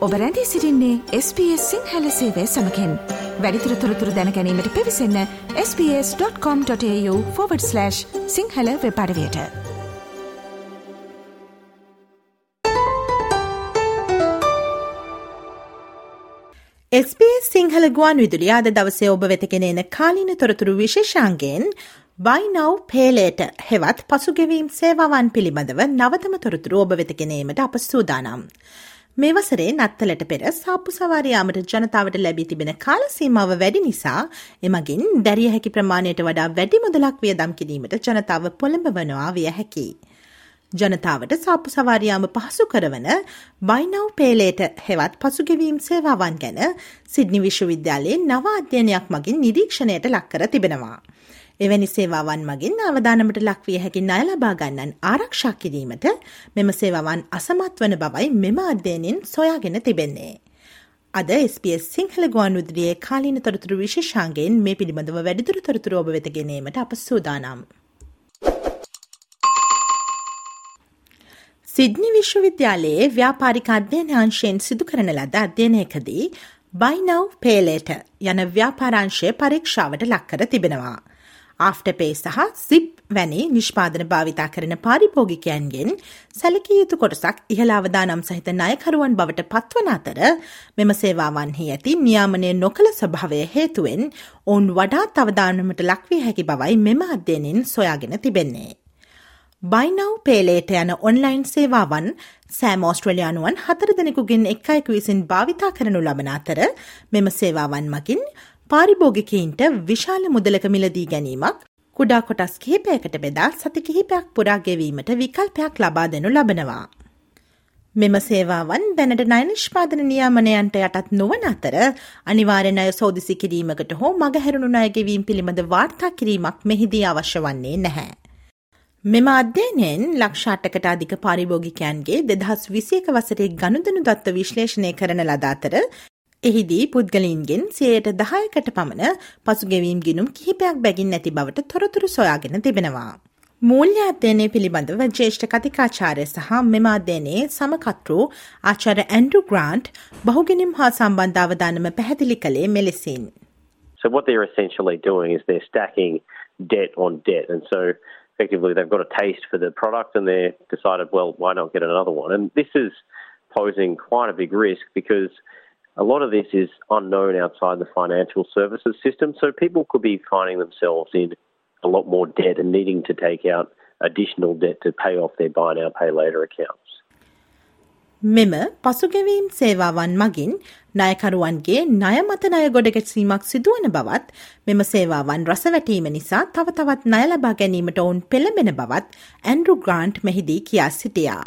ඔබ රැඳී සිරින්නේ SBS සිංහල සේවය සමකෙන් වැඩිතුර තොරතුර දැනැනීමට පිවිසන්න ps.com.ta/ සිංහල වෙපඩවයට SBS සිංහල ගුවන් විදුලි අද දවසේ ඔබ වෙතගෙන එන කාලීන තොරතුරු විශේෂාන්ගෙන් බයිනව් පේලේට හෙවත් පසුගෙවීම් සේවාවන් පිළිබඳව නවතම තොරතුරු ඔබ වෙතගෙනීමට අප සූදානම්. මේ වසරේ නත්තලට පෙර සාප්පු සවාරයාමට ජනතාවට ලැබී තිබෙන කාල සීමාව වැඩි නිසා එමගින් දැරිය හැකි ප්‍රමාණයට වඩා වැඩි මුදලක් වියදම් කිරීමට ජනතාව පොළඹවනවා විය හැකි. ජනතාවට සාප්පු සවාරයාම පහසු කරවන බයිනව් පේලේට හෙවත් පසුගෙවීම් සේවාවන් ගැන සිඩ්නි විශ්වවිද්‍යාලයේ නව අධ්‍යයනයක් මගින් නිරීක්ෂණයට ලක්කර තිබෙනවා. එවැනි සේවාවන් මගින් අවධානමට ලක්විය හැකි ණය ලබා ගන්නන් ආරක්ෂා කිරීමට මෙම සේවාවන් අසමත් වන බවයි මෙම අධ්‍යයනෙන් සොයාගෙන තිබෙන්නේ. අද SBS සිංහල ගුවන් විදුලියේ කාලීන තොරතුරු විශේෂාංගයෙන් මේ පිළිබඳව වැඩිදුර තොරතුරු ඔබ වෙත ගෙනීමට අප සූදානම්. සිද්නි විශ්වවිද්‍යාලයේ ව්‍යාපාරික අධ්‍යයනංශයෙන් සිදු කරන ලද අධ්‍යයනයකදී බයිනව් පේලේට යන ව්‍යාපාරංශය පරීක්ෂාවට ලක්කර තිබෙනවා. ආෆ්ටපේ සහ සිප් වැනි නිෂ්පාදන භාවිතා කරන පාරිභෝගිකයන්ගෙන් සැලකිය යුතු කොටසක් ඉහලාවදානම් සහිත ණයකරුවන් බවට පත්වන අතර මෙම සේවාවන්හි ඇති නියාමනය නොකළ ස්වභාවය හේතුවෙන් ඔවුන් වඩාත් අවධානමට ලක්විය හැකි බවයි මෙම අධ්‍යයනින් සොයාගෙන තිබෙන්නේ. බයිනව් පේලේට යන ඔන්ලයින් සේවාවන් සෑම ඕස්ට්‍රලයානුවන් හතර දෙනෙකුගෙන් එක් අයකු විසින් භාවිතා කරනු ලබන අතර මෙම සේවාවන් මකින් පාරිභෝගිකයින්ට විශාල මුදලක මිලදී ගැනීමක් කුඩා කොටස් කිහිපයකට බෙදා සති කිහිපයක් පුරා ගෙවීමට විකල්පයක් ලබා දෙනු ලබනවා. මෙම සේවාවන් දැනට නය නිෂ්පාදන නියාමනයන්ට යටත් නොවන අතර අනිවාරෙන් අය සෝදිසි කිරීමකට හෝ මගහැරුණු අයගෙවීම් පිළිබඳ වාර්තා කිරීමක් මෙහිදී අවශ්‍ය වන්නේ නැහැ. මෙම අධ්‍යයනයෙන් ලක්ෂාටකට අධික පාරිභෝගිකයන්ගේ දෙදහස් විසියක වසරේ ගනුදනු දත්ව විශ්ලේෂණය කරන ලද අතර එහිදී පුද්ගලීන්ගෙන් සයට දහයකට පමණ පසුගෙවීම් ගිනුම් කිහිපයක් බැගින් නැති බවට තොරතුරු සොයාගෙන තිබෙනවා. මූල්‍ය අධ්‍යයනය පිළිබඳව ජේෂ්ඨ කතිකාචාරය සහ මෙම අධ්‍යයනයේ සමකත්රු ආචාර ඇන්ඩු ග්‍රාන්ට් බහුගෙනම් හා සම්බන්ධ අවධානම පැහැදිලි කළේ මෙලෙසින්. So what they're essentially doing is they're stacking debt on debt. And so effectively they've got a taste for the product and they've decided, well, why not get another one? And this is posing quite a big risk because a lot of this is unknown outside the financial services system, so people could be finding themselves in a lot more debt and needing to take out additional debt to pay off their buy now, pay later accounts. මෙම පසුගැවීම් සේවාවන් මගින් ණයකරුවන්ගේ ණය මත ණය ගොඩගැසීමක් සිදුවන බවත් මෙම සේවාවන් රසවැටීම නිසා තව තවත් ණය ලබා ගැනීමට ඔවුන් පෙළඹෙන බවත් ඇන්ඩ්‍රු ග්‍රාන්ට් මෙහිදී කියා සිටියා.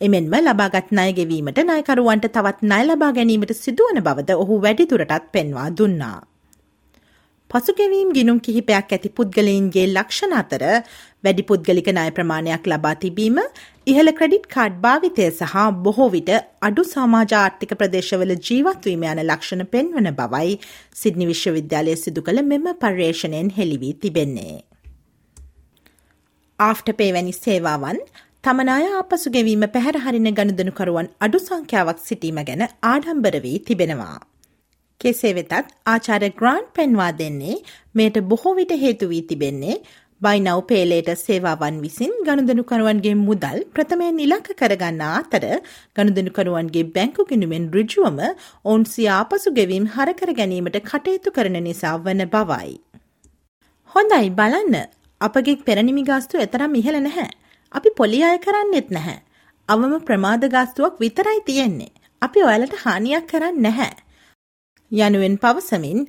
එමෙන්ම ලබාගත් ණය ගෙවීමට ණයකරුවන්ට තවත් ණය ලබා ගැනීමට සිදුවන බවද ඔහු වැඩිදුරටත් පෙන්වා දුන්නා. පසුගෙවීම් ගිනුම් කිහිපයක් ඇති පුද්ගලයින්ගේ ලක්ෂණ අතර වැඩි පුද්ගලික ණය ප්‍රමාණයක් ලබා තිබීම ඉහළ ක්‍රඩිට් කාඩ් භාවිතය සහ බොහෝ විට අඩු සමාජාර්ථික ප්‍රදේශවල ජීවත්වීම යන ලක්ෂණ පෙන්වන බවයි සිද්නි විශ්වවිද්‍යාලය සිදු කළ මෙම පර්යේෂණයෙන් හෙළිවී තිබෙන්නේ. ආෆ්ටපේ වැනි සේවාවන් තමනාය ආපසු ගෙවීම පැහැරහරින ගණදනුකරුවන් අඩු සංඛ්‍යාවක් සිටීම ගැන ආඩම්බර වී තිබෙනවා. කෙසේ වෙතත් ආචාර ග්‍රාන්් පෙන්වා දෙන්නේ මේට බොහෝ විට හේතු වී තිබෙන්නේ බයිනව් පේලේට සේවාවන් විසින් ගණදනුකරුවන්ගේ මුදල් ප්‍රථමයෙන් ඉලක්ක කරගන්න අතර ගණදනුකරුවන්ගේ බැංකු ගෙනුවෙන් රුජුවම ඔවුන් සියාපසු ගෙවීම් හරකර ගැනීමට කටයුතු කරන නිසා වන බවයි. හොඳයි බලන්න අපගේ පෙරනිමි ගාස්තු එතරම් ඉහළ නැහැ. අපි පොලි අය කරන්නෙත් නැහැ. අවම ප්‍රමාද ගාස්තුවක් විතරයි තියෙන්නේ. අපි ඔයාලට හානියක් කරන්න නැහැ. යනුවෙන් පවසමින්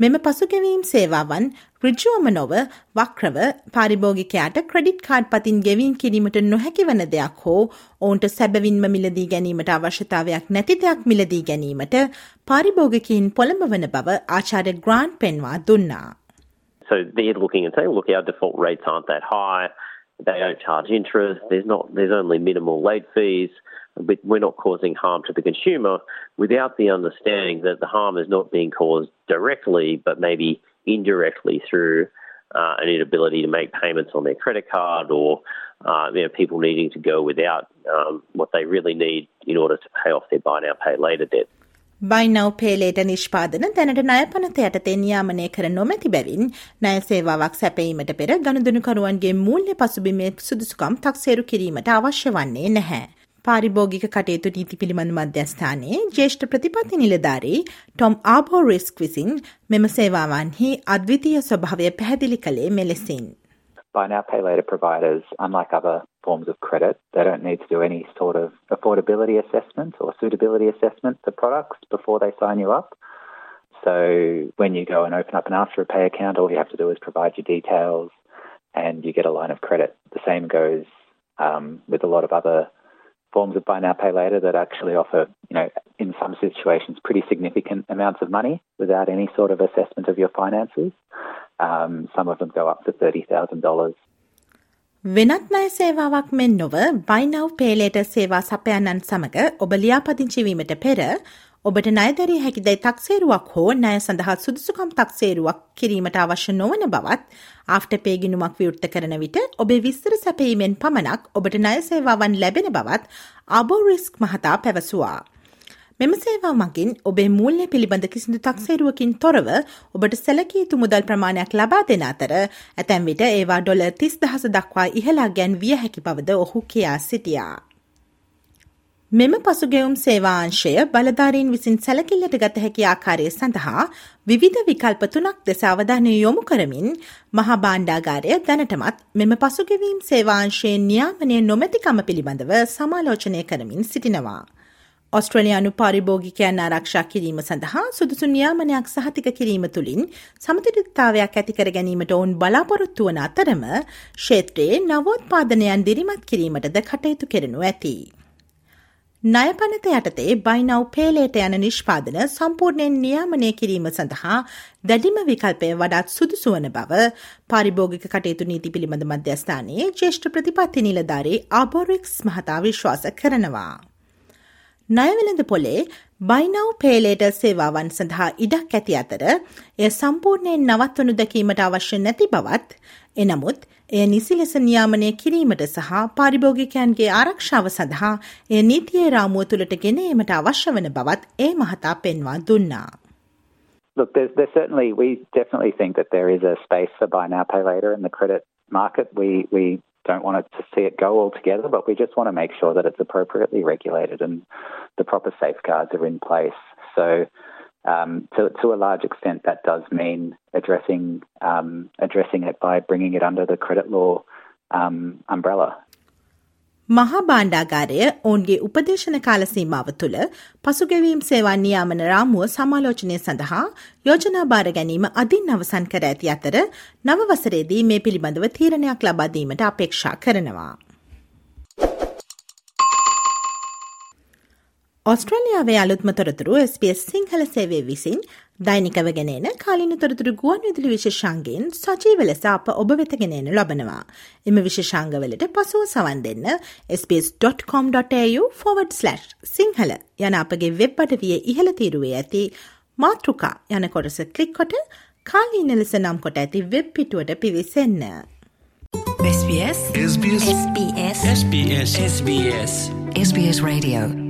මෙම පසුගෙවීම් සේවාවන් රිජුවම නොව වක්‍රව පාරිභෝගිකයාට ක්‍රඩිට් කාඩ් පතින් ගෙවීම් කිරීමට නොහැකි වන දෙයක් හෝ ඔවුන්ට සැබවින්ම මිලදී ගැනීමට අවශ්‍යතාවයක් නැති දෙයක් මිලදී ගැනීමට පාරිභෝගිකින් පොළඹ වන බව ආචාර්ය ග්‍රාන්් පෙන්වා දුන්නා. So they're looking and saying, look, our default rates aren't that high. They don't charge interest. There's not. There's only minimal late fees. But we're not causing harm to the consumer without the understanding that the harm is not being caused directly, but maybe indirectly through uh, an inability to make payments on their credit card or uh, you know, people needing to go without um, what they really need in order to pay off their buy now, pay later debt. බයිනව් පේලේට නිෂ්පාදන දැනට ණය පනත යටතේ නියාමනය කර නොමැති බැවින් ණය සේවාවක් සැපීමට පෙර ගනුදෙනුකරුවන්ගේ මූල්‍ය පසුබිමේ සුදුසුකම් තක්සේරු කිරීමට අවශ්‍ය වන්නේ නැහැ. පාරිභෝගික කටයුතු නීති පිළිබඳ මධ්‍යස්ථානයේ ජේෂ්ඨ ප්‍රතිපත්ති නිලධාරී ටොම් ආබෝ රිස්ක් විසින් මෙම සේවාවන්හි අද්විතීය ස්වභාවය පැහැදිලි කළේ මෙලෙසින්. Buy now, pay later providers, unlike other forms of credit, they don't need to do any sort of affordability assessment or suitability assessment for products before they sign you up. So when you go and open up an after pay account, all you have to do is provide your details and you get a line of credit. The same goes um, with a lot of other forms of buy now, pay later that actually offer, you know, in some situations, pretty significant amounts of money without any sort of assessment of your finances. Um, some of them go up to $30,000. වෙනත් ණය සේවාවක් මෙන් නොව බයිනව් පේලේට සේවා සපයන්නන් සමඟ ඔබ ලියාපදිංචිවීමට පෙර ඔබට ණයදැරිය හැකිදැයි තක්සේරුවක් හෝ ණය සඳහා සුදුසුකම් තක්සේරුවක් කිරීමට අවශ්‍ය නොවන බවත් ආෆ්ට පේගිනුමක් විවෘත්ත කරන විට ඔබේ විස්තර සැපීමෙන් පමණක් ඔබට ණය සේවාවන් ලැබෙන බවත් අබෝ රිස්ක් මහතා පැවසුවා. මෙම සේවා මගින් ඔබේ මූල්‍ය පිළිබඳ කිසිදු තක්සේරුවකින් තොරව ඔබට සැලකිය යුතු මුදල් ප්‍රමාණයක් ලබා දෙන අතර ඇතැම් විට ඒවා ඩොල තිස් දහස දක්වා ඉහලා ගැන් විය හැකි බවද ඔහු කියා සිටියා. මෙම පසුගෙවුම් සේවාංශය බලධාරීන් විසින් සැලකිල්ලට ගත හැකි ආකාරය සඳහා විවිධ විකල්ප තුනක් දෙස අවධානය යොමු කරමින් මහා බාණ්ඩාගාරය දැනටමත් මෙම පසුගෙවීම් සේවාංශයේ නියාමනය නොමැතිකම පිළිබඳව සමාලෝචනය කරමින් සිටිනවා. ඔස්ට්‍රලයානු පාරිභෝගිකයන් ආරක්ෂා කිරීම සඳහා සුදුසු නියාමනයක් සහතික කිරීම තුළින් සමතුලිතතාවයක් ඇතිකර ගැනීමට ඔවුන් බලාපොරොත්තු වන අතරම ක්ෂේත්‍රයේ නවෝත්පාදනයන් දිරිමත් කිරීමටද කටයුතු කෙරෙනු ඇති. ණයපනත යටතේ බයිනව් පේලේට යන නිෂ්පාදන සම්පූර්ණයෙන් නියාමනය කිරීම සඳහා දැඩිම විකල්පය වඩාත් සුදුසු වන බව පාරිභෝගික කටයුතු නීති පිළිබඳ මධ්‍යස්ථානයේ ජේෂ්ඨ ප්‍රතිපත්ති නිලධාරී ආබොරික්ස් මහතා විශ්වාස කරනවා. ණයවිලඳ පොලේ බයිනව් පේලේට සේවාවන් සඳහා ඉඩක් ඇති අතර එය සම්පූර්ණයෙන් නවත්වනු දැකීමට අවශ්‍ය නැති බවත් එනමුත් එය නිසි ලෙස නියාමනය කිරීමට සහ පාරිභෝගිකයන්ගේ ආරක්ෂාව සඳහා එය නීතියේ රාමුව තුළට ගෙනීමට අවශ්‍ය වන බවත් ඒ මහතා පෙන්වා දුන්නා. Look, there's, there's certainly, we definitely think that there is a space for buy now, pay later in the credit market. We, we don't want to see it go altogether, but we just want to make sure that it's appropriately regulated and the proper safeguards are in place. So Um, to, to a large extent, that does mean addressing um, addressing it by bringing it under the credit law um, umbrella. මහා බාණ්ඩාගාරය ඔවුන්ගේ උපදේශන කාල සීමාව තුළ පසුගැවීම් සේවා නියාමන රාමුව සමාලෝචනය සඳහා යෝජනා භාර ගැනීම අදින් අවසන් කර ඇති අතර නව වසරේදී මේ පිළිබඳව තීරණයක් ලබාදීමට අපේක්ෂා කරනවා. ඔස්ට්‍රලියාවේ අලුත්ම තොරතුරු SBS සිංහල සේවේ විසින් දෛනිකව ගෙනෙන කාලින තොරතුරු ගුවන් විදුලි විශේෂංගෙන් සජීව ලෙස අප ඔබ වෙත ගෙනෙන ලබනවා. එම විශේෂංගවලට පසුව සවන් දෙන්න sbs.com.au සිංහල යන අපගේ වෙබ් අඩවිය ඉහළ තීරුවේ ඇති මාතෘකා යන කොටස කලික් කොට කාලීන ලෙස නම් කොට ඇති වෙබ් පිටුවට පිවිසන්න. SBS SBS SBS SBS SBS SBS Radio